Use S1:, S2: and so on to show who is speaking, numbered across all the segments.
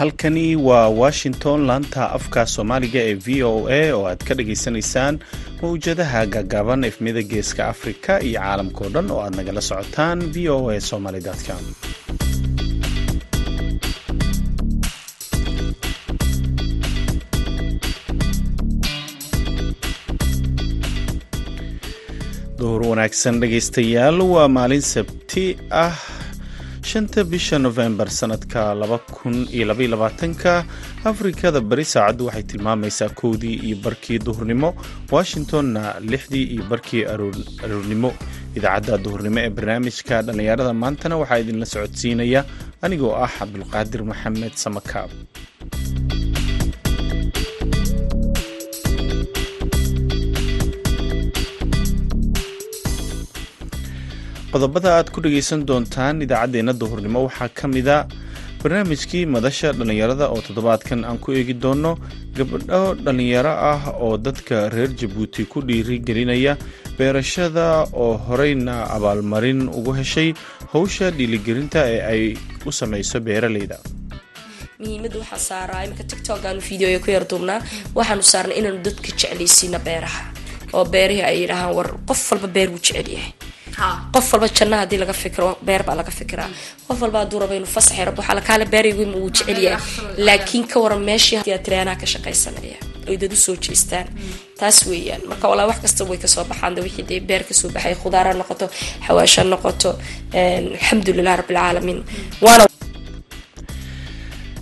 S1: halkani waa washington laanta afka soomaaliga ee v o a oo aad ka dhagaysanaysaan mawjadaha gaagaaban efmida geeska afrika iyo caalamkao dhan oo aad nagala socotaan v o a somaly com. Duhur wanaagsan dhegaystayaal waa maalin sabti ah shanta bisha nofembar sanadka labaatanka afrikada bari saacaddu waxay tilmaamaysaa kowdii iyo barkii duhurnimo washingtonna lixdii iyo barkii aroornimo idaacadda duhurnimo ee barnaamijka dhallinyarada maantana waxaa idinla socodsiinaya anigoo ah cabdulqaadir maxamed samakaab qodobada aad ku dhegaysan doontaan idaacaddeenna duhurnimo waxaa ka mida barnaamijkii madasha dhallinyarada oo toddobaadkan aan ku eegi doonno gabdho dhallinyaro ah oo dadka reer jabuuti ku dhiirigelinaya beerashada oo horeyna abaalmarin ugu heshay howsha dhiiligelinta ee ay u samayso beeraleyda.
S2: Muhiimada waxaa saaraa imika tictokaanu videoya ku yar duubnaa waxaanu saarnay inaanu dadka jeclaysiino beeraha oo beerihii ay yidhaahaan war qof walba beer wuu jecelyahay qof walba janna haddii laga fikiro beer baa laga fikiraa qof walba haduu raba inuu fasaxi rabo waxaa lakaale beeraygu wuu jecelyahay laakiin ka waran meeshii tiraanaa ka shaqaysanaya ay dad u soo jeestaan. Taas weeyaan. Marka walaa wax kasta way ka soo baxaan de wixii dee beer ka soo baxay khudaara noqoto xawaasha noqoto alxamdulilah rabbilcaalamiin waana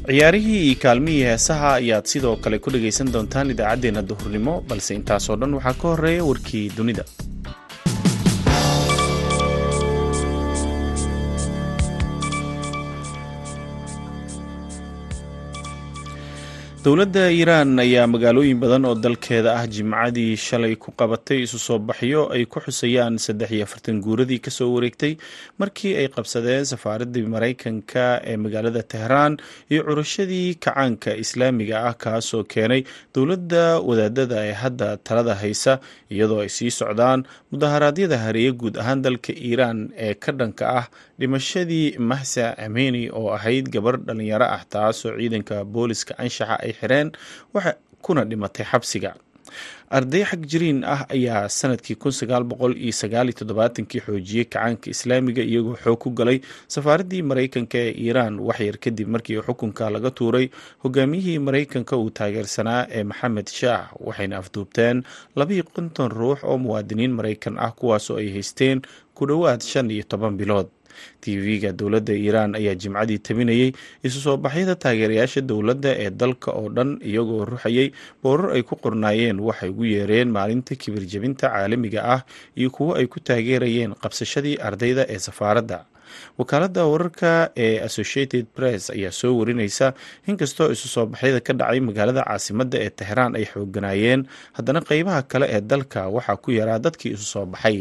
S1: ciyaarihii iyo kaalmihii heesaha ayaad sidoo kale ku dhagaysan doontaan idaacaddeenna duhurnimo balse intaasoo dhan waxaa ka horreeya warkii dunida dowladda iiraan ayaa magaalooyin badan oo dalkeeda ah jimcadii shalay ku qabatay isu soo baxyo ay ku xusayaan saddex iyo afartan guuradii ka soo wareegtay markii ay qabsadeen safaaradii maraykanka ee magaalada tehraan iyo curashadii kacaanka islaamiga ah kaasoo keenay dowladda wadaadada ee hadda talada haysa iyadoo ay sii socdaan mudaharaadyada hareeye guud ahaan dalka iiraan ee ka dhanka ah dhimashadii mahsa ameni oo ahayd gabar dhalinyaro ah taasoo ciidanka booliska anshaxa ay xireen kuna dhimatay xabsiga. Arday xag jiriin ah ayaa sannadkii kii xoojiyey kacaanka islaamiga iyagoo xoog ku galay safaaraddii maraykanka ee iiraan. Waxyar kadib markii xukunka laga tuuray hogaamiyihii maraykanka uu taageersanaa ee maxamed shaah waxayna afduubteen labiiyo konton ruux oo muwaadiniin maraykan ah kuwaasoo ay haysteen ku dhowaad shan iyo toban bilood tv-ga dowladda iiraan ayaa jimcadii tabinayay isu soo baxyada taageerayaasha dowladda ee dalka oo dhan iyagoo ruxayay boorar ay ku qornaayeen waxay ugu yeereen maalinta kibir jebinta caalamiga ah iyo kuwo ay ku taageerayeen qabsashadii ardayda ee safaaradda wakaaladda wararka ee associated press ayaa soo warinaysa inkastoo isu soo baxyada ka dhacay magaalada caasimadda ee tehraan ay xooganaayeen haddana qeybaha kale ee dalka waxaa ku yaraa dadkii isu soo baxay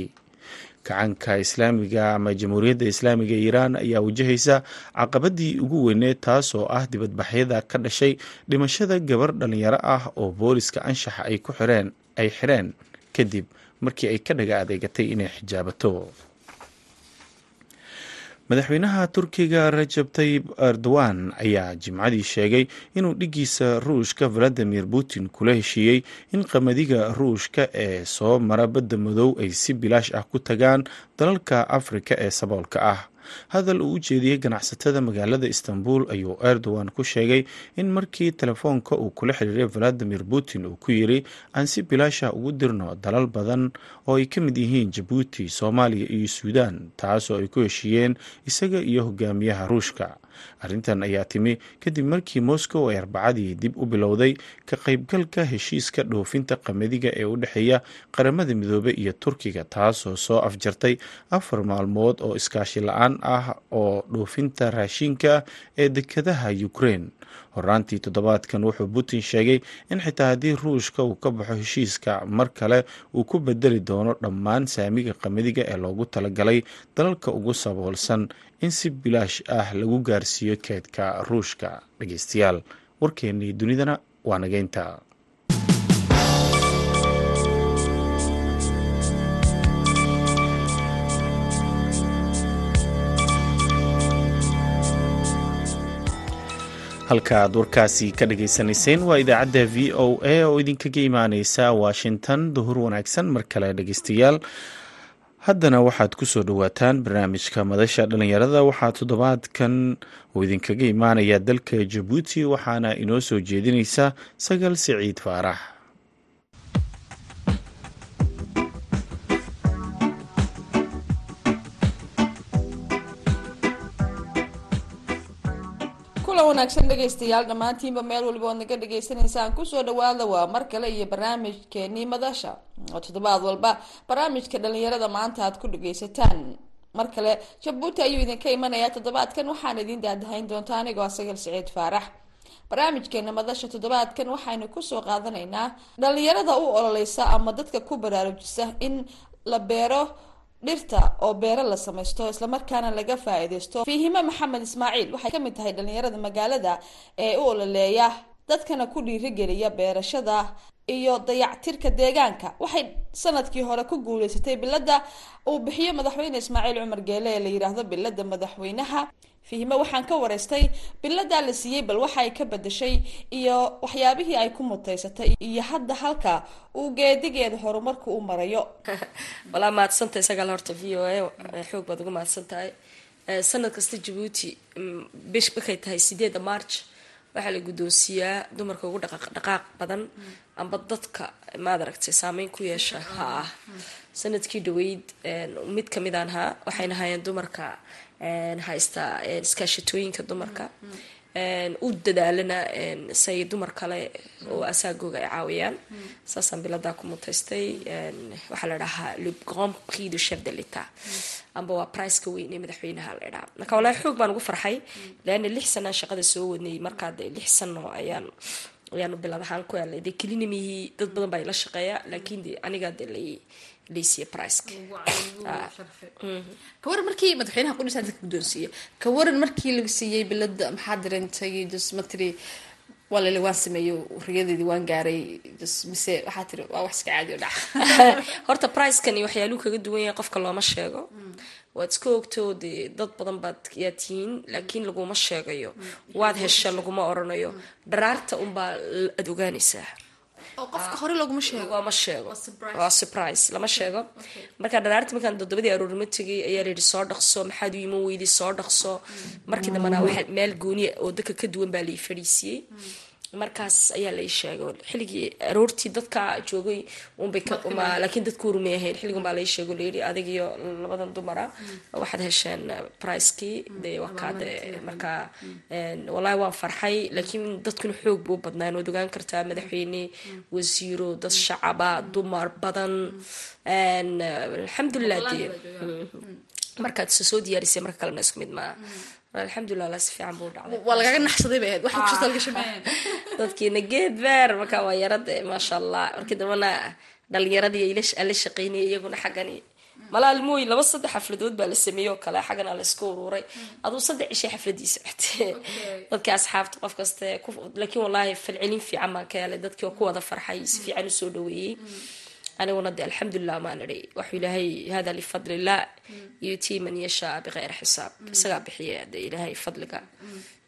S1: kacanka islaamiga ama jamhuuriyadda islaamiga iiraan ayaa wajahaysa caqabadii ugu weyneed taasoo ah dibadbaxyada ka dhashay dhimashada gabar dhalinyaro ah oo booliska anshaxa ay ku xireen ay xireen kadib markii ay ka dhaga adeegatay inay xijaabato madaxweynaha turkiga rajab tayib erdogan ayaa jimcadii sheegay inuu dhigiisa ruushka valadimir putin kula heshiiyey in qamadiga ruushka ee soo mara badda madow ay si bilaash ah ku tagaan dalalka afrika ee saboolka ah hadal uu u jeediyey ganacsatada magaalada istanbul ayuu erdogan ku sheegay in markii telefoonka uu kula xiriiray valadimir putin uu ku yiri aan si bilaasha ugu dirno dalal badan oo ay ka mid yihiin jabuuti soomaaliya iyo suudaan taasoo ay ku heshiiyeen isaga iyo hogaamiyaha ruushka arrintan ayaa timi kadib markii moscow ay arbacadii dib u bilowday ka qaybgalka heshiiska dhoofinta qamadiga ee u dhexeeya qaramada midoobey iyo turkiga taasoo soo afjartay afar maalmood oo iskaashi la'aan ah oo dhoofinta raashinka ee dekadaha ukraine. Horaantii toddobaadkan wuxuu putin sheegay in xitaa haddii ruushka uu ka baxo heshiiska mar kale uu ku bedeli doono dhammaan saamiga qamadiga ee loogu talagalay dalalka ugu saboolsan in si bilaash ah lagu gaarsiiyo keedka ruushka dhegeystayaal warkeennii dunidana waa nageynta. Halka aad warkaasi ka dhagaysanayseen waa idaacadda v o a oo idinkaga imaaneysa washington. Duhur wanaagsan mar kale dhegeystayaal haddana waxaad ku soo dhowaataan barnaamijka madasha dhallinyarada waxaa toddobaadkan uu idinkaga imaanaya dalka jabuuti waxaana inoo soo jeedinaysa sagal siciid faarax.
S3: Wanaagsan dhegaystayaal dhammaantiinba meel waliba oad naga dhagaysanaysaan ku soo dhawaada waa mar kale iyo barnaamijkeenii madasha oo toddobaad walba barnaamijka dhalinyarada maanta aad ku dhagaysataan. Mar kale jabuuti ayuu idinka imanayaa toddobaadkan waxaan idin daadahayn doonta anigoo asagal siciid faarax. Barnaamijkeena madasha toddobaadkan waxaynu ku soo qaadanaynaa dhalinyarada u ololeysa ama dadka ku baraarujisa in la beero dhirta oo beero la samaysto islamarkaana laga faa-iideysto fiihime maxamed ismaaciil waxay ka mid tahay dhalinyarada magaalada ee u ololeeya dadkana ku dhiirigeliya beerashada iyo dayactirka deegaanka. Waxay sannadkii hore ku guuleysatay bilada uu bixiyo madaxweyne ismaaciil cumar geele ee la yiraahdo bilada madaxweynaha. Fihime waxaan ka wareystay biladaa la siiyey bal waxay ka bedeshay iyo waxyaabihii ay ku mutaysatay iyo hadda halka uu geedigeeda horumarku u marayo.
S2: Walaa mahadsantahay sagaal horta v o a xoog baad uga mahadsan tahay sanad kasta jabuuti bish markay tahay sideeda march waxaa la guddoonsiiyaa dumarka ugu dhaqaaq badan. Amba dadka maad aragtay saameyn ku yeesha ha ah. Sanadkii dhaweyd mid ka mid aan haa waxayna hayeen dumarka haysta iskaashatooyinka dumarka u dadaalana say dumar kale oo asaagooga ay caawiyaan. Saasaan biladaa ku mutaystay waxaa la dhahaa le grand prix de chef de l'etat. Amba waa priceka weyn ee madaxweynaha la dhaha marka walahi xoog baan ugu farxay. Leana lix sanaan shaqada soo wadnay markaa de lix sano ayaan ayaanu bilad ahaan ku helay dee kelinimihii dad badan baa ila shaqeeya laakiin de anigaa de priceka
S3: kawaran markii madaxweynaha qudhisaa dadka guddoonsiiya kawaran markii lagu siiyey bilada maxaa just matri waa lali waan sameeyo riyadeedii waan gaaray mise waxaa tiri waa wax iska caadi o dhaca
S2: horta pricekani waxyaaluu kaga duwan yahay qofka looma sheego. Waad iska ogtoo dee dad badan baad yaa tihiin laakiin laguma sheegayo. Waad hesha laguma oranayo. Dharaarta unbaa aad ogaanaysaa
S3: qofka hore laguma sheego.
S2: lama sheego. Waa surprise. Lama sheego. markaa dharaarti markaan toddobadii aroornimo tegay ayaa layidhi soo dhaqso maxaad u iman weyday soo dhaqso. Markii dambana waxa meel gooniya oo dadka ka duwan baa lai fadhiisiyey markaas ayaa lai sheegay xilligii aroortii dadka joogay unbay laakiin dadku urumay ahayn xilligan baa lai sheego layidhi adig iyo labadan dumara waxaad hesheen pricekii. Dee wakaade markaa wallaahi waan farxay laakiin dadkuna xoog buu badnaan waad ogaan kartaa madaxweyne wasiiro dad shacaba dumar badan. Alxamdulilah dee markaad soo diyaarisay marka kalena isku mid maaha alxamdulilah si fiican buu dhacday.
S3: Waa lagaga naxsaday bay ahayd. Waxa kushasta laga shameeyeen
S2: dadkiina geed beer marka waa yarada maasha allah markii dambana dhalinyaradii ala shaqeynaya iyaguna xaggani. Malaalmooy laba saddex xafladood baa la sameeyey oo kale xaggana la isku uruuray. Aduu saddex cishay xafladii socotee dadkii asxaabta qof kaste laakiin wallaahi falcelin fiican baan ka helay. Dadkii oo ku wada farxay si fiican u soo dhaweeyey aniguna de alxamdulilah maan idhi waxuu ilaahay hada lifadlillah yutii man yashaa bikeyr xisaab isagaa bixiya de ilaahay fadliga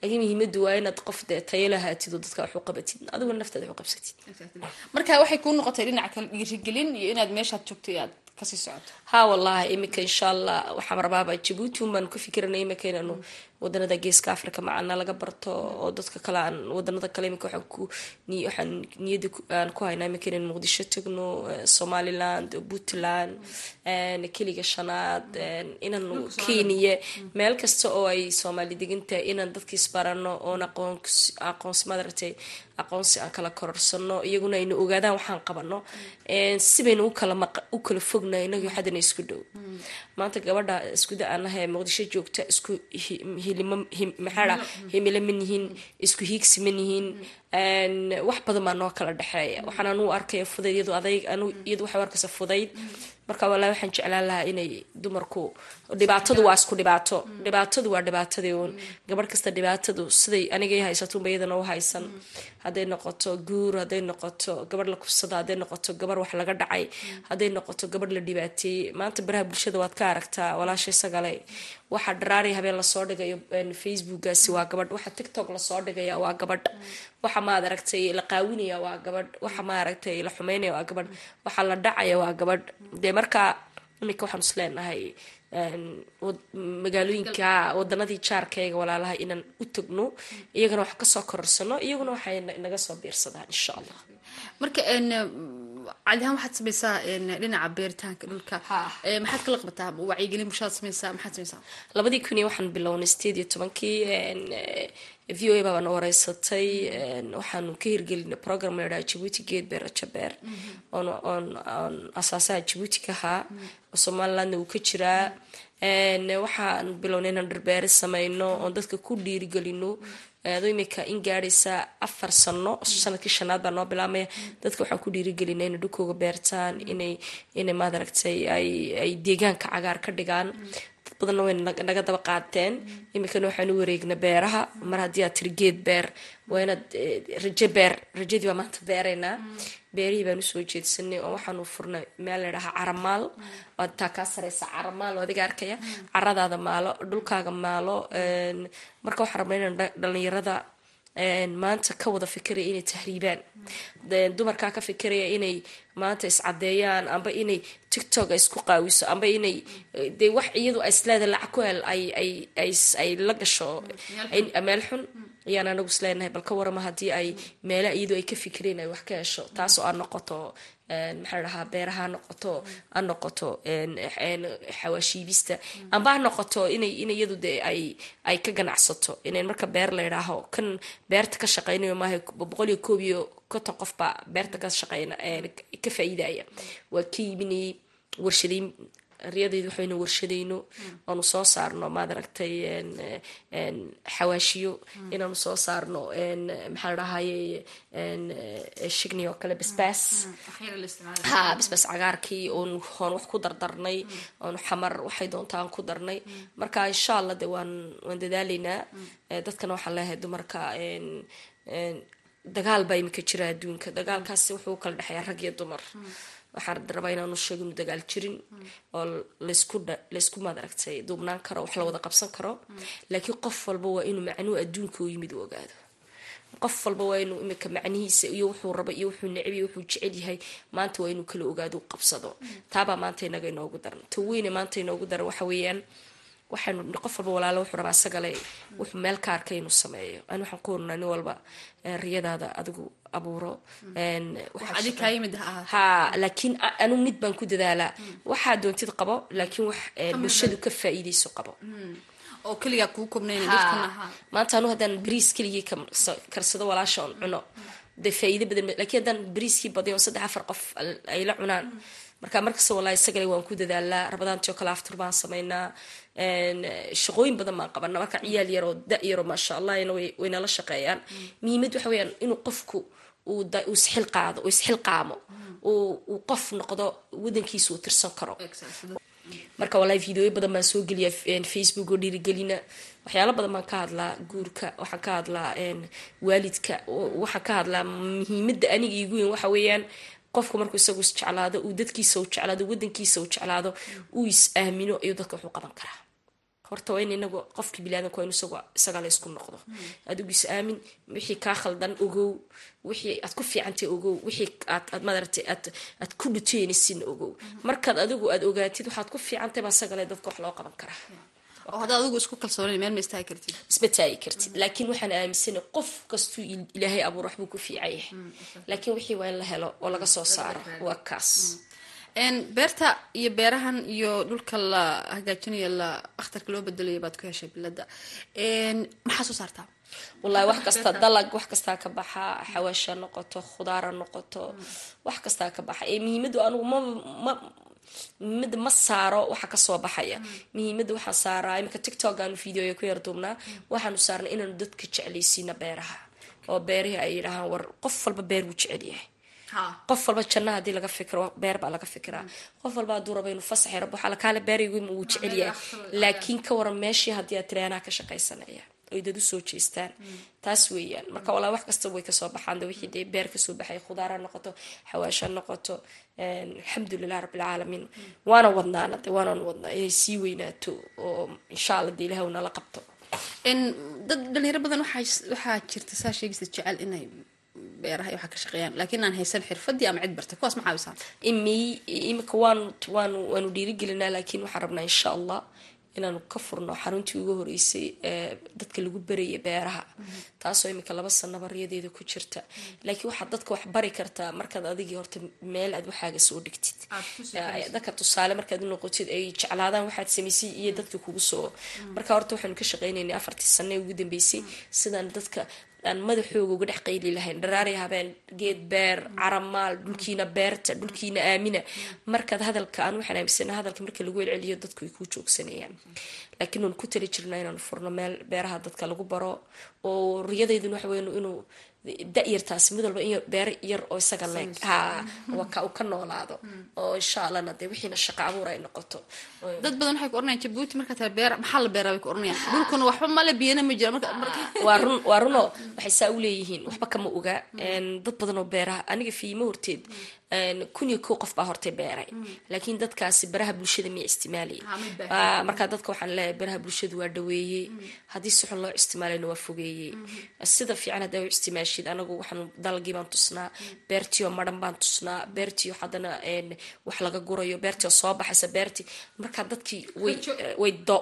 S2: laakiin muhiimadu waa inaad qof dee tayo lahaatid oo dadka waxu qabatid adiguna naftaada waxu qabsatid
S3: marka waxay kuu noqotay dhinaca kale dhiirigelin iyo inaad meeshaad joogtay aad ka sii socoto
S2: ha wallahi imika insha allah waxaan rabaaba jabuuti un baan ku fikiranay imika inaanu wadanada geeska africa macana laga barto oo dadka kale aan wadanada kale imika waxaan ku waxaan niyada aan ku haynaa imika inaan muqdisho tagno somaliland puntland keliga shanaad inaanu kenya. Meel kasta oo ay soomaali degantahay inaan dadka isbarano oon aqoonsi madaragtay aqoonsi aan kala kororsano iyaguna ayna ogaadaan waxaan qabano sibayna u kala fogna inagii haddana isku dhow. Maanta gabadha iskuda aanaha muqdisho joogta isku maxaa himilo ma nihin isku hiigsi ma nihin wax badan baa noo kala dhexeeya. Waxaan anuu arkaya fudayd iyadu adayg waxay u arkaysa fudayd marka walahi waxaan jeclaan lahaa inay dumarku dhibaatadu waa isku dhibaato. Dhibaatadu waa dhibaatadii uun. Gabadh kasta dhibaatadu siday anigay haysatunba iyadana u haysan. Hadday noqoto guur hadday noqoto gabadh la kufsada hadday noqoto gabarh wax laga dhacay hadday noqoto gabadh la dhibaateeyey maanta baraha bulshada waad ka aragtaa walaashay sagale waxa dharaari habeen la soo dhigayo facebookgaasi waa gabadh. Waxa tiktok la soo dhigaya waa gabadh waxa maad aragtay la qaawinaya waa gabadh. Waxa ma aragtay la xumeynaya waa gabadh. Waxa la dhacaya waa gabadh. Dee markaa iminka waxaan is leenahay magaalooyinka wadanadii jaarkayga walaalaha inaan u tagno. Iyagana wax ka soo kororsano iyaguna waxay naga soo biirsadaan insha allah.
S4: Marka cadi ahaan waxaad sameysaa dhinaca beeritaanka dhulka. Maxaad kala qabataa wacyigelin bulshada sameysaa maxaad sameysaa
S2: labadii kun iyo waxaan bilownay sideed iyo tobankii v o a baabaan wareysatay waxaanu ka hirgelinay program la yidhaha jabuuti geed beer rajabeer oon oon asaasaha jabuuti ka ahaa. Oo somalilandna uu ka jiraa. Waxaan bilownay inaan dharbeeri sameyno oon dadka ku dhiirigelino ado imika in gaadhaysa afar sano sannadkii shanaad baa noo bilaabmaya. Dadka waxaan ku dhiirigelina inay dhulkooga beertaan inay inay maad aragtay ay ay deegaanka cagaar ka dhigaan dad badanna way naga daba qaateen imikana waxaan u wareegna beeraha. Mar haddii aad tiri geed beer waa inaad rajo beer rajadii baa maanta beeraynaa. Beerihii baan u soo jeedsanay oo waxaanu furnay meel ladhahaa caramaal waad taa kaa sareysa caramaal oo adiga arkaya. Caradaada maalo dhulkaaga maalo marka waxaan rabnay inaan dhalinyarada maanta ka wada fikiraya inay tahriibaan. Dumarkaa ka fikiraya inay maanta iscadeeyaan amba inay tiktok isku qaawiso amba inay de wax iyadu isleeda lacag ku hel ay la gasho. Meel xun. Ayaan anagu isleenahay bal ka warama haddii ay meela iyadu ay ka fikireen ay wax ka hesho taasoo aan noqoto maxaa dhahaa beeraha ha noqoto ha noqoto xawaashiibista. Amba ha noqoto inay in iyadu de ay ka ganacsato. Inayn marka beer la yidhaaho kan beerta ka shaqeynayo maaha boqol iyo koob iyo konton qof baa beerta ka shaqeyna ka faa'iidaya waa ka iibinayay warshadeyn riyadaydu waxaynu warshadayno oonu soo saarno maad aragtay xawaashiyo inaanu soo saarno maxaa la dhahaye shigni oo kale basbaas. Ha basbaas cagaarkii oon wax ku dardarnay oonu xamar waxay doontaan ku darnay. Marka insha allah de waan waan dadaalaynaa dadkana waxaan leeyahay dumarka dagaal baa imika jira adduunka. Dagaalkaasi wuxuu kala dhexeeya rag iyo dumar waxaan rabaa inaanu sheego inu dagaal jirin oo laysku maad aragtay duubnaan karo wax la wada qabsan karo. Laakiin qof walba waa inuu macnuhu adduunka u yimid u ogaado. Qof walba waa inuu imika macnihiisa iyo wuxuu raba iyo wuxuu neceb iyo wuxuu jecel yahay maanta waa inuu kala ogaado u qabsado. Taabaa maanta inaga inoogu daran ta weyne maanta inoogu daran waxa weeyaan waxaanu qof walba walaalo wuxuu rabaa isagale wuxuu meel ka arkay inuu sameeyo. Ani waxaan ku warnaa nin walba riyadaada adigu abuuro. Ha laakiin anu mid baan ku dadaalaa waxaa doontid qabo laakiin wax bulshadu ka faa'iideyso qabo.
S4: Kobnayn
S2: maanta anu haddaan bariis keligii karsado walaasha oon cuno. Dee faa'iido badan laakiin haddaan bariiskii badiyo oo saddex afar qof ay la cunaan marka markasta wallahi isagale waan ku dadaalaa. Rabadaantii oo kale aftur baan sameynaa shaqooyin badan baan qabana marka ciyaal yaroo da yaroo maasha allahna waynala shaqeeyaan. Muhiimad waxa weyaan inuu qofku isxil qaado isxil qaamo uu qof noqdo wadankiisa uu tirsan karo. Marka wallahi videoyo badan baan soo geliya facebook oo dhiirigelina. Waxyaalo badan baan ka hadlaa guurka waxaan ka hadlaa waalidka waxaan ka hadlaa muhiimada aniga igu weyn. Waxa weeyaan qofku markuu isagu is jeclaado uu dadkiisa u jeclaado wadankiisa u jeclaado uu is aamino ayuu dadka wuxuu qaban karaa. Horta waa in inagu qofkii bilaadanka waa in isagu isaga la isku noqdo. Adigu is aamin wixii kaa khaldan ogow wixii aad ku fiicantay ogow wixii aad madaragtay aad ku dhuteenaysin ogow. Markaad adigu aad ogaatid waxaad ku fiicantay baa isaga le dadka wax loo qaban karaa
S4: oo haddaad adigu isku kalsoonayn meel ma istaagi kartid.
S2: Isma taagi kartid. Laakiin waxaan aaminsanay qof kastuu ilaahay abuur waxbuu ku fiican yahay laakiin wixii waa in la helo oo laga soo saaro waa kaas.
S4: Beerta iyo beerahan iyo dhulka la hagaajinayo la akhtarka loo bedelayo baad ku heshay bilada. Maxaa soo saartaa?
S2: Wallahi wax kasta dalag wax kastaa ka baxa xawaasha noqoto khudaara noqoto wax kastaa ka baxa. Ee muhiimadu anugu ma muhiimada ma saaro waxa ka soo baxaya. Muhiimada waxaan saaraa iminka tiktok aanu videoya ku yar duubnaa waxaanu saarnay inaanu dadka jeclaysiina beeraha. Oo beerihii ay yidhaahaan war qof walba beer wuu jecel yahay. Qof walba janna haddii laga fikiro beer baa laga fikiraa. Qof walba hadduu rabo inuu fasaxi rabo waxaa lakaale beeraygu wuu jecel yahay. laakiin ka waran meeshii haddii aad tiri anaa ka shaqaysanaya oy dad u soo jeestaan. Taas weeyaan. Marka walaa wax kasta way ka soo baxaan wixii dee beer ka soo baxay khudaar ha noqoto xawaash ha noqoto alxamdulilah rabbilcaalamiin waana wadnaana de waanaan wadnaa. Inay sii weynaato oo insha alla de ilaah nala qabto
S4: dad dhalinyaro badan waxaa jirta saa sheegaysa jecel inay beeraha waxaa ka shaqeeyaan. Laakiin aan haysan xirfadii ama cid bartay kuwaas ma caawisaan
S2: imi imika waan waan waanu dhiirigelinaa laakiin waxaan rabnaa insha allah inaanu ka furno xaruntii ugu horeysay ee dadka lagu baraya beeraha. Taasoo imika laba sanaba riyadeeda ku jirta. Laakiin waxaad dadka wax bari kartaa markaad adigii horta meel aad waxaaga soo dhigtid. Dadka tusaale markaad unoqotid ay jeclaadaan waxaad samaysay iyo dadka kugu soo. Marka horta waxaanu ka shaqeynaynay afartii sane ugu dambeysay. Sidaan dadka aan madaxooga uga dhex qayli lahayn. Dharaari habeen geed beer caramaal dhulkiina beerta dhulkiina aamina. Markaad hadalka aan waxaan aaminsana hadalka marka lagu celceliyo dadku ay kuu joogsanayaan. Laakiin waan ku tali jirnaa inaanu furno meel beeraha dadka lagu baro oo riyadeydun waxa weyn inuu da-yartaasi mid walba in beero yar oo isaga leeg ha waka uu ka noolaado. Oo insha allahna dee wixiina shaqa abuur ay noqoto.
S4: Dad badan waxay ku oranayaan jabuuti markaa taa beera maxaa la beeraa bay ku oranayaan dhulkuna waxba male biyana ma jira marka
S2: waa run waa runoo waxay saa u leeyihiin waxba kama oga. Dad badan oo beeraha aniga fiimo horteed kun iyo kow qof baa hortay beeray. Laakiin dadkaasi baraha bulshada miya isticmaalay markaa dadka waxaan leeyahay baraha bulshadu waa dhaweeyey. Haddii si xun loo isticmaalayna waa fogeeyey. Sida fiican haddaa u isticmaashid anagu waxaan dalgii baan tusnaa beertiioo maran baan tusnaa beertiio haddana wax laga gurayo beertioo soo baxaysa beertii. Markaa dadkii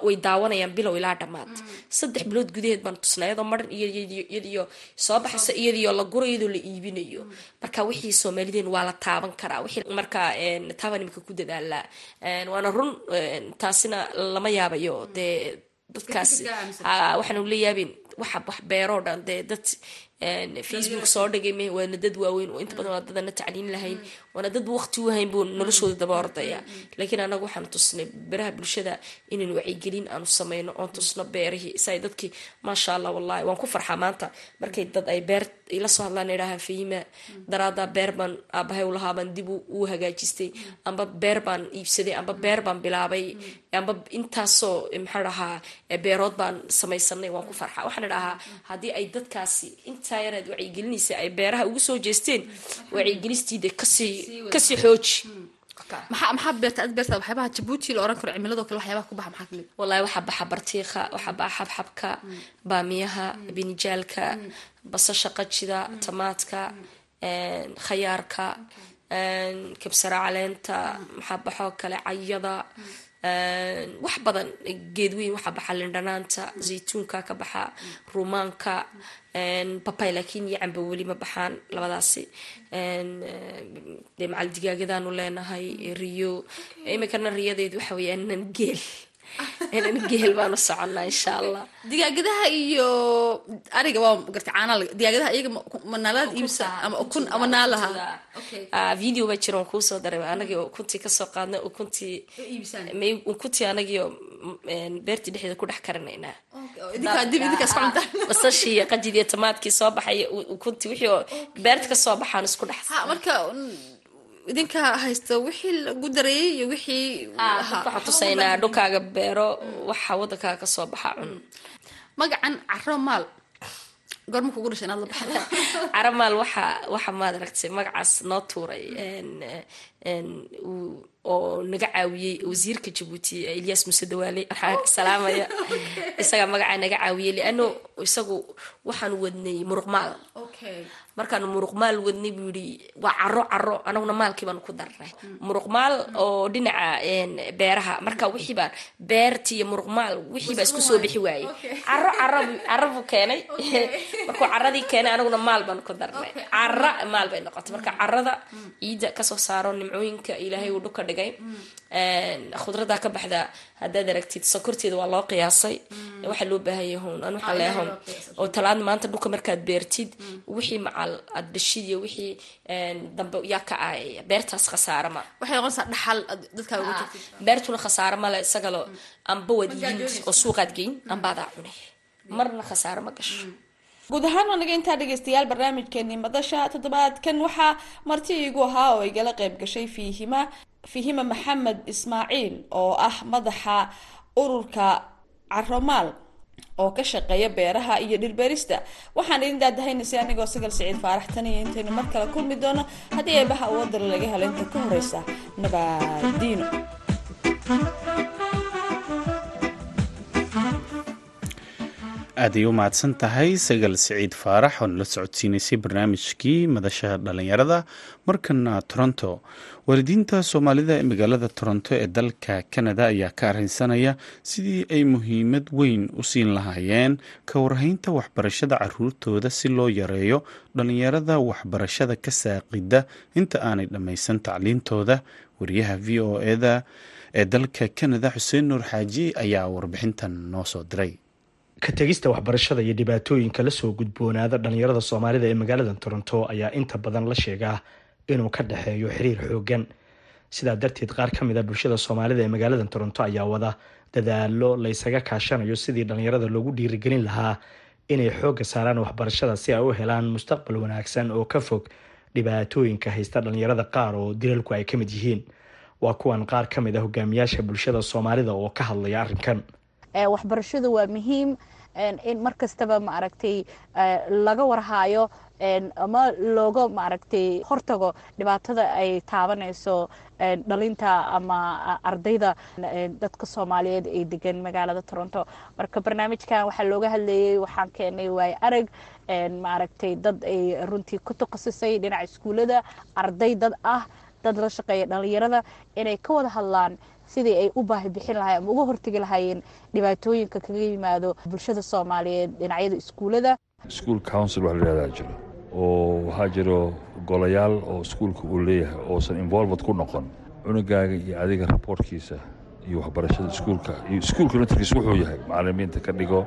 S2: way daawanayaan bilow ilaa dhammaad. Saddex bilood gudaheed baan tusnaa iyadoo maran iyadiyo soo baxaysa iyadiyo la guro iyadoo la iibinayo. Marka wixii soomaalideen waa la taaban karaa wixii markaa taaban imika ku dadaalaa waana run taasina lama yaabayo. Dee dadkaasi waxaanu la yaabin waxa wax beeroo dhan dee dad facebook soo dhigay waana dad waaweyn oo inta badan waa dadana tacliin lahayn waana dad waqti u hayn buu noloshooda daba ordaya laakiin anagu waxaanu tusnay beraha bulshada inaynu wacyigelin aanu sameyno oon tusno beerihii. Si ay dadkii maasha allah wallahi waan ku farxaa maanta. Markay dad ay beer ila soo hadlaan idhahaan fahima daraadaa beer baan aabahay u lahaa baan dib u hagaajistay. Amba beer baan iibsaday amba beer baan bilaabay. Amba intaasoo maxaa dhahaa beerood baan samaysanay. Waan ku farxaa. Waxaan dhahaa haddii ay dadkaasi intaa yaraad wacyigelinaysa ay beeraha ugu soo jeesteen wacyigelistiida ka sii ka sii xooji.
S4: Maxaa maxaa beerta ad beerta waxyaabaha jabuuti la oran karo cimiladoo kale waxyaabaha ku baxa maxaa ka mid
S2: wallahi waxaa baxa bartiiqa waxaa baxa xabxabka baamiyaha binijaalka basasha qajida tamaadka khayaarka kabsara caleenta maxaa baxoo kale cayada wax badan geedweyn waxaa baxa lindhanaanta zaytuunka ka baxa rumaanka babay laakiin iyo camba weli ma baxaan labadaasi. Dee macal digaagadaanu leenahay riyo imikana riyadeedu inan geel geel baanu soconnaa insha allah
S4: digaagadaha iyo ariga waa garta caanaa digaagadaha iyaga manaalaad iibsa ama ukun ama naalaha
S2: video baa jira waan kuusoo daray. Anagii ukuntii ka soo qaadnay ukuntii ukuntii anagio beertii dhexdeeda ku dhex karinaynaa. Basashii iyo qajid iyo tamaadkii soo baxay ukuntii wixii beerta ka soo baxaan isku dhex
S4: marka idinka haysta wixii lagu dareeyay iyo wixii
S2: waxaan tusaynaa dhulkaaga beero waxa wadankaaga ka soo baxa cun.
S4: Magacan caro maal. Goorma kugu dhashay inaad la baxda
S2: caramaal waxa waxa maad aragtay magacaas noo tuuray oo naga caawiyey wasiirka jabuuti ilyas muse dawaale waxaa salaamaya. Isagaa magacaa naga caawiyey liano isagu waxaan wadnay muruqmaal. Markaanu muruqmaal wadnay buu yihi waa caro caro anaguna maalkii baanu ku darnay. Muruqmaal oo dhinaca beeraha. Marka wixiibaa beertii iyo muruqmaal wixiibaa isku soo bixi waayey. Caro caro caro buu keenay. Markuu caradii keenay anaguna maal baanu ku darnay. Cara maal bay noqotay. Marka carada ciidda ka soo saaro nimcooyinka ilaahay uu dhuka dhigay khudradaa ka baxda haddaad aragtid sokorteeda waa loo qiyaasay. Waxaa loo baahanya hown an waxaa leehown oo talaad maanta dhulka markaad beertid wixii macal aad dhashid iyo wixii dambe yaa ka aayaya beertaas khasaare ma
S4: waxay noqonaysaa dhaxal dadkaa ugu jirtid.
S2: beertuna khasaare male isagalo amba waad iibin oo suuqaad geyn ambaadaa cunay. Marna khasaare ma gasho
S3: guud ahaan anaga intaa dhegeystayaal barnaamijkeenii madasha toddobaadkan waxaa marti iigu ahaa oo igala qeyb gashay fiihima fihima maxamed ismaaciil oo ah madaxa ururka caromaal oo ka shaqeeya beeraha iyo dhirbeerista waxaan idin daadahaynaysa anigoo sagal siciid faarax tan iyo intaynu mar kale kulmi doono. Haddii eebaha uwadala laga helo inta ka horeysa nabaadiino
S1: aaday u mahadsan tahay. Sagal siciid faarax oo nala socodsiinaysay barnaamijkii madasha dhallinyarada. Markana toronto. Waalidiinta soomaalida ee magaalada toronto ee dalka kanada ayaa ka arrinsanaya sidii ay muhiimad weyn u siin lahaayeen ka warhaynta waxbarashada caruurtooda si loo yareeyo dhallinyarada waxbarashada ka saaqida inta aanay dhammaysan tacliintooda. Wariyaha v o eda ee dalka kanada xuseen nuur xaaji ayaa warbixintan noo soo diray
S5: ka tegista waxbarashada iyo dhibaatooyinka la soo gudboonaada dhallinyarada soomaalida ee magaalada toronto ayaa inta badan la sheegaa inuu ka dhexeeyo xiriir xoogan sidaa darteed qaar ka mid a bulshada soomaalida ee magaalada toronto ayaa wada dadaalo laysaga kaashanayo sidii dhallinyarada loogu dhiirigelin lahaa inay xoogga saaraan waxbarashada si ay u helaan mustaqbal wanaagsan oo ka fog dhibaatooyinka haysta dhallinyarada qaar oo dilalku ay ka mid yihiin. Waa kuwan qaar ka mid a hogaamiyaasha bulshada soomaalida oo ka hadlaya arrinkan
S6: waxbarashadu waa muhiim in mar kastaba maaragtay laga warhaayo ama looga maaragtay hortago dhibaatada ay taabanayso dhalinta ama ardayda dadka soomaaliyeed ee degan magaalada toronto. Marka barnaamijkan waxaa looga hadlayay waxaan keenay waayo arag maaragtay dad ay runtii ku takhasusay dhinaca iskuullada arday dad ah dad la shaqeeya dhalinyarada inay ka wada hadlaan sidii ay u baahi bixin lahayen ama uga hortegi lahaayeen dhibaatooyinka kaga yimaado bulshada soomaaliyeed dhinacyada iskuullada.
S7: School council waxa la yihahdaa jiro oo waxaa jiro golayaal oo iskuulka uu leeyahay oosan involved ku noqon. Cunugaaga iyo adiga raboortkiisa iyo waxbarashada iskuulka iyo iskuulka naftarkiisa wuxuu yahay macalimiinta ka dhigo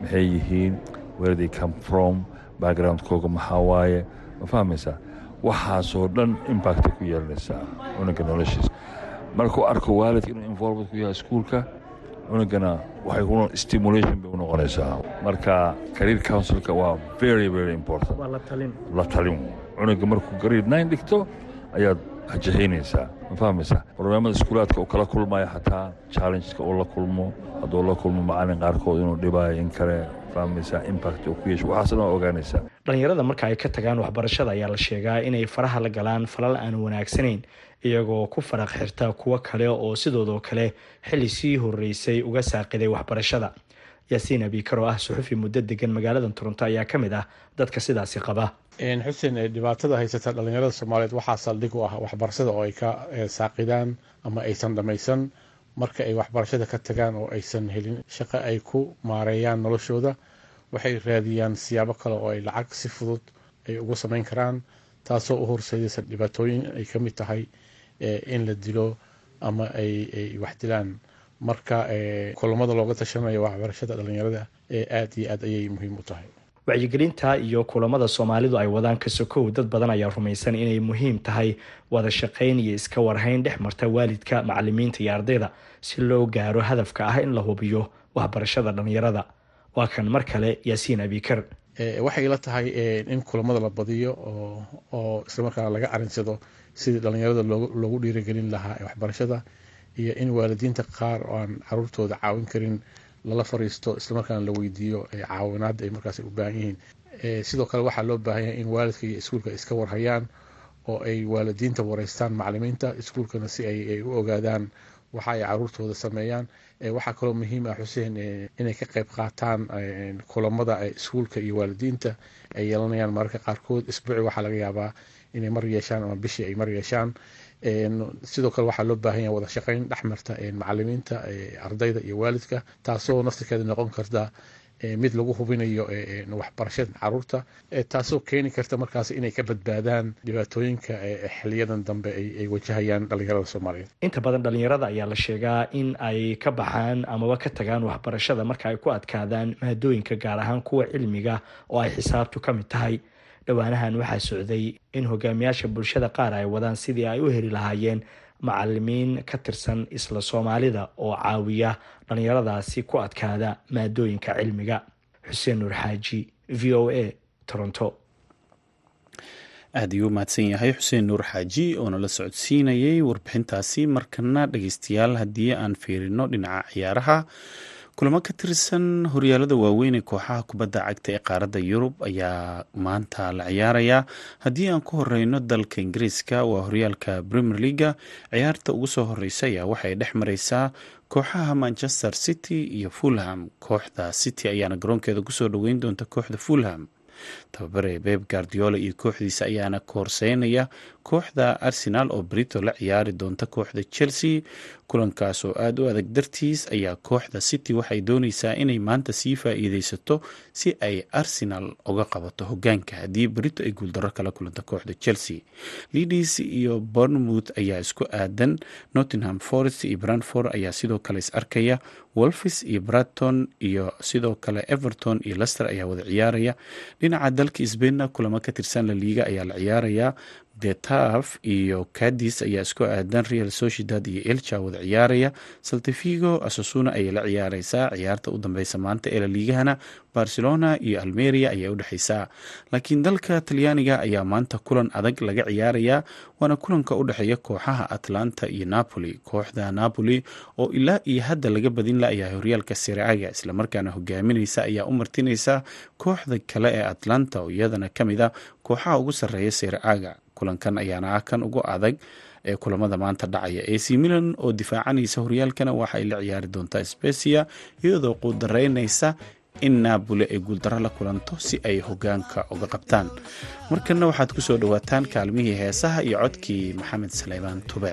S7: maxay yihiin? Where they come from? Backgroundkooga maxaa waaye ma fahmaysaa waxaasoo dhan impactay ku yeelanaysaa cunuga noloshiisa. Markuu arko waalidka inuu involved ku yahay iskuulka cunugana waxay ku stimulation bay u noqonaysaa. Marka career councilka waa very very important. La talin. Cunuga markuu grade nine dhigto ayaad hajahaynaysaa ma fahmaysaa? Barnaamada iskuulaadka uu kala kulmaya xataa challengeska uu la kulmo hadduu la kulmo macalin qaarkood inuu dhibaayo in kale fahmaysaa impact uu ku yeesho waxaasna waa ogaanaysaa
S5: dhallinyarada marka ay ka tagaan waxbarashada ayaa la sheegaa inay faraha la galaan falal aan wanaagsanayn iyagoo ku faraq xirta kuwo kale oo sidoodoo kale xilli sii horeysay uga saaqiday waxbarashada. Yaasiin abikar oo ah suxufi muddo degan magaalada toronto ayaa ka mid ah dadka sidaasi qaba.
S8: Xuseen dhibaatada haysata dhallinyarada soomaaliyeed waxaa saldhig u ah waxbarashada oo ay ka saaqidaan ama aysan dhammaysan marka ay waxbarashada ka tagaan oo aysan helin shaqo ay ku maareeyaan noloshooda waxay raadiyaan siyaabo kale oo ay lacag si fudud ay ugu samayn karaan taasoo u horseedaysa dhibaatooyin ay ka mid tahay in la dilo ama ay wax dilaan. Marka kulamada looga tashanayo waxbarashada dhallinyarada ee aada iyo aad ayay muhiim u tahay
S5: wacyigelinta iyo kulamada soomaalidu ay wadaan ka sokow dad badan ayaa rumaysan inay muhiim tahay wada shaqayn iyo iska warhayn dhex marta waalidka macalimiinta iyo ardayda si loo gaaro hadafka ah in la hubiyo waxbarashada dhallinyarada waa kan mar kale yaasiin abikar
S8: waxay la tahay in kulamada la badiyo oo islamarkaana laga arinsado sidii dhallinyarada loogu dhiirigelin lahaa waxbarashada iyo in waalidiinta qaar oo aan caruurtooda caawin karin lala fariisto islamarkaana la weydiiyo caawinaada ay markaas u baahan yihiin. Sidoo kale waxaa loo baahan yahay in waalidka iyo iskuulka iska warhayaan oo ay waalidiinta wareystaan macalimiinta iskuulkana si ay u ogaadaan waxa ay caruurtooda sameeyaan. Waxaa kaloo muhiim ah xuseen inay ka qayb qaataan kulamada iskuulka iyo waalidiinta ay yeelanayaan. Mararka qaarkood isbuuci waxaa laga yaabaa inay mar yeeshaan ama bishii ay mar yeeshaan sidoo kale waxaa loo baahan yahay wada shaqayn dhexmarta macalimiinta ardayda iyo waalidka taasoo naftirkeeda noqon karta mid lagu hubinayo waxbarashada carruurta taasoo keeni karta markaas inay ka badbaadaan dhibaatooyinka xiliyadan dambe ay wajahayaan dhalinyarada soomaaliyeed.
S5: Inta badan dhalinyarada ayaa la sheegaa in ay ka baxaan amaba ka tagaan waxbarashada marka ay ku adkaadaan maadooyinka gaar ahaan kuwa cilmiga oo ay xisaabtu ka mid tahay dhowaanahan waxaa socday in hogaamiyaasha bulshada qaar ay wadaan sidii ay u heli lahaayeen macalimiin ka tirsan isla soomaalida oo caawiya dhallinyaradaasi ku adkaada maadooyinka cilmiga. Xuseen nuur xaaji v o a toronto.
S1: Aad ayuu mahadsan yahay xuseen nuur xaaji oo nala socodsiinayay warbixintaasi markana dhegeystayaal haddii aan fiirino dhinaca ciyaaraha kulamo ka tirsan horyaalada waaweyn ee kooxaha kubadda cagta ee qaaradda yurub ayaa maanta la ciyaarayaa haddii aan ku horeyno dalka ingiriiska waa horyaalka premier leaga ciyaarta ugu soo horeysa ayaa waxay dhex mareysaa kooxaha manchester city iyo fulham. Kooxda city ayaana garoonkeeda ku soo dhoweyn doonta kooxda fulham tababare beb guardiola iyo kooxdiisa ayaana koorseynaya kooxda arsenal oo brito la ciyaari doonta kooxda chelsea. Kulankaas oo aada u adag dartiis ayaa kooxda city waxay dooneysaa inay maanta sii faa-iideysato si ay arsenal uga qabato hogaanka haddii brito ay guuldaro kala kulanta kooxda chelsea leadis iyo bournemouth ayaa isku aadan. Nottingham forest iyo brandford ayaa sidoo kale is arkaya. Wolfis iyo braton iyo sidoo kale everton iyo lester ayaa wada ciyaaraya. Dhinaca dalka sbainna kulamo ka tirsan la liiga ayaa la getaf iyo cadis ayaa isku aadan real sociedad iyo elcha wada ciyaaraya. Saltifigo asasuna ayay la ciyaareysaa ciyaarta u dambeysa maanta ee laliigahana barcelona iyo almeria ayaa udhexeysaa laakiin dalka talyaaniga ayaa maanta kulan adag laga ciyaarayaa waana kulanka u dhexeeya kooxaha atlanta iyo napoli. Kooxda napoli oo ilaa iyo hadda laga badin la-yahay horyaalka siraaga islamarkaana hogaamineysa ayaa u martineysa kooxda kale ee atlanta oo iyadana ka mid a kooxaha ugu sareeya siraaga kulankan ayaana ah kan ugu adag ee kulamada maanta dhacaya. Ac milan oo difaacanaysa horyaalkana waxaay la ciyaari doontaa specia iyadoo quudareynaysa in naaboli ay guuldaro la kulanto si ay hogaanka uga qabtaan. Markana waxaad ku soo dhowaataan kaalmihii heesaha iyo codkii maxamed saleymaan tube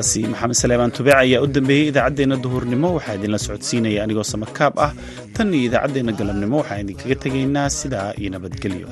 S1: codkaasi maxamed saleebaan tubeec ayaa u dambeeyey idaacaddeenna duhurnimo. Waxaa idinla socodsiinaya anigoo samakaab ah. Tan iyo idaacaddeenna galabnimo waxaan idinkaga tegaynaa sidaa iyo nabadgelyo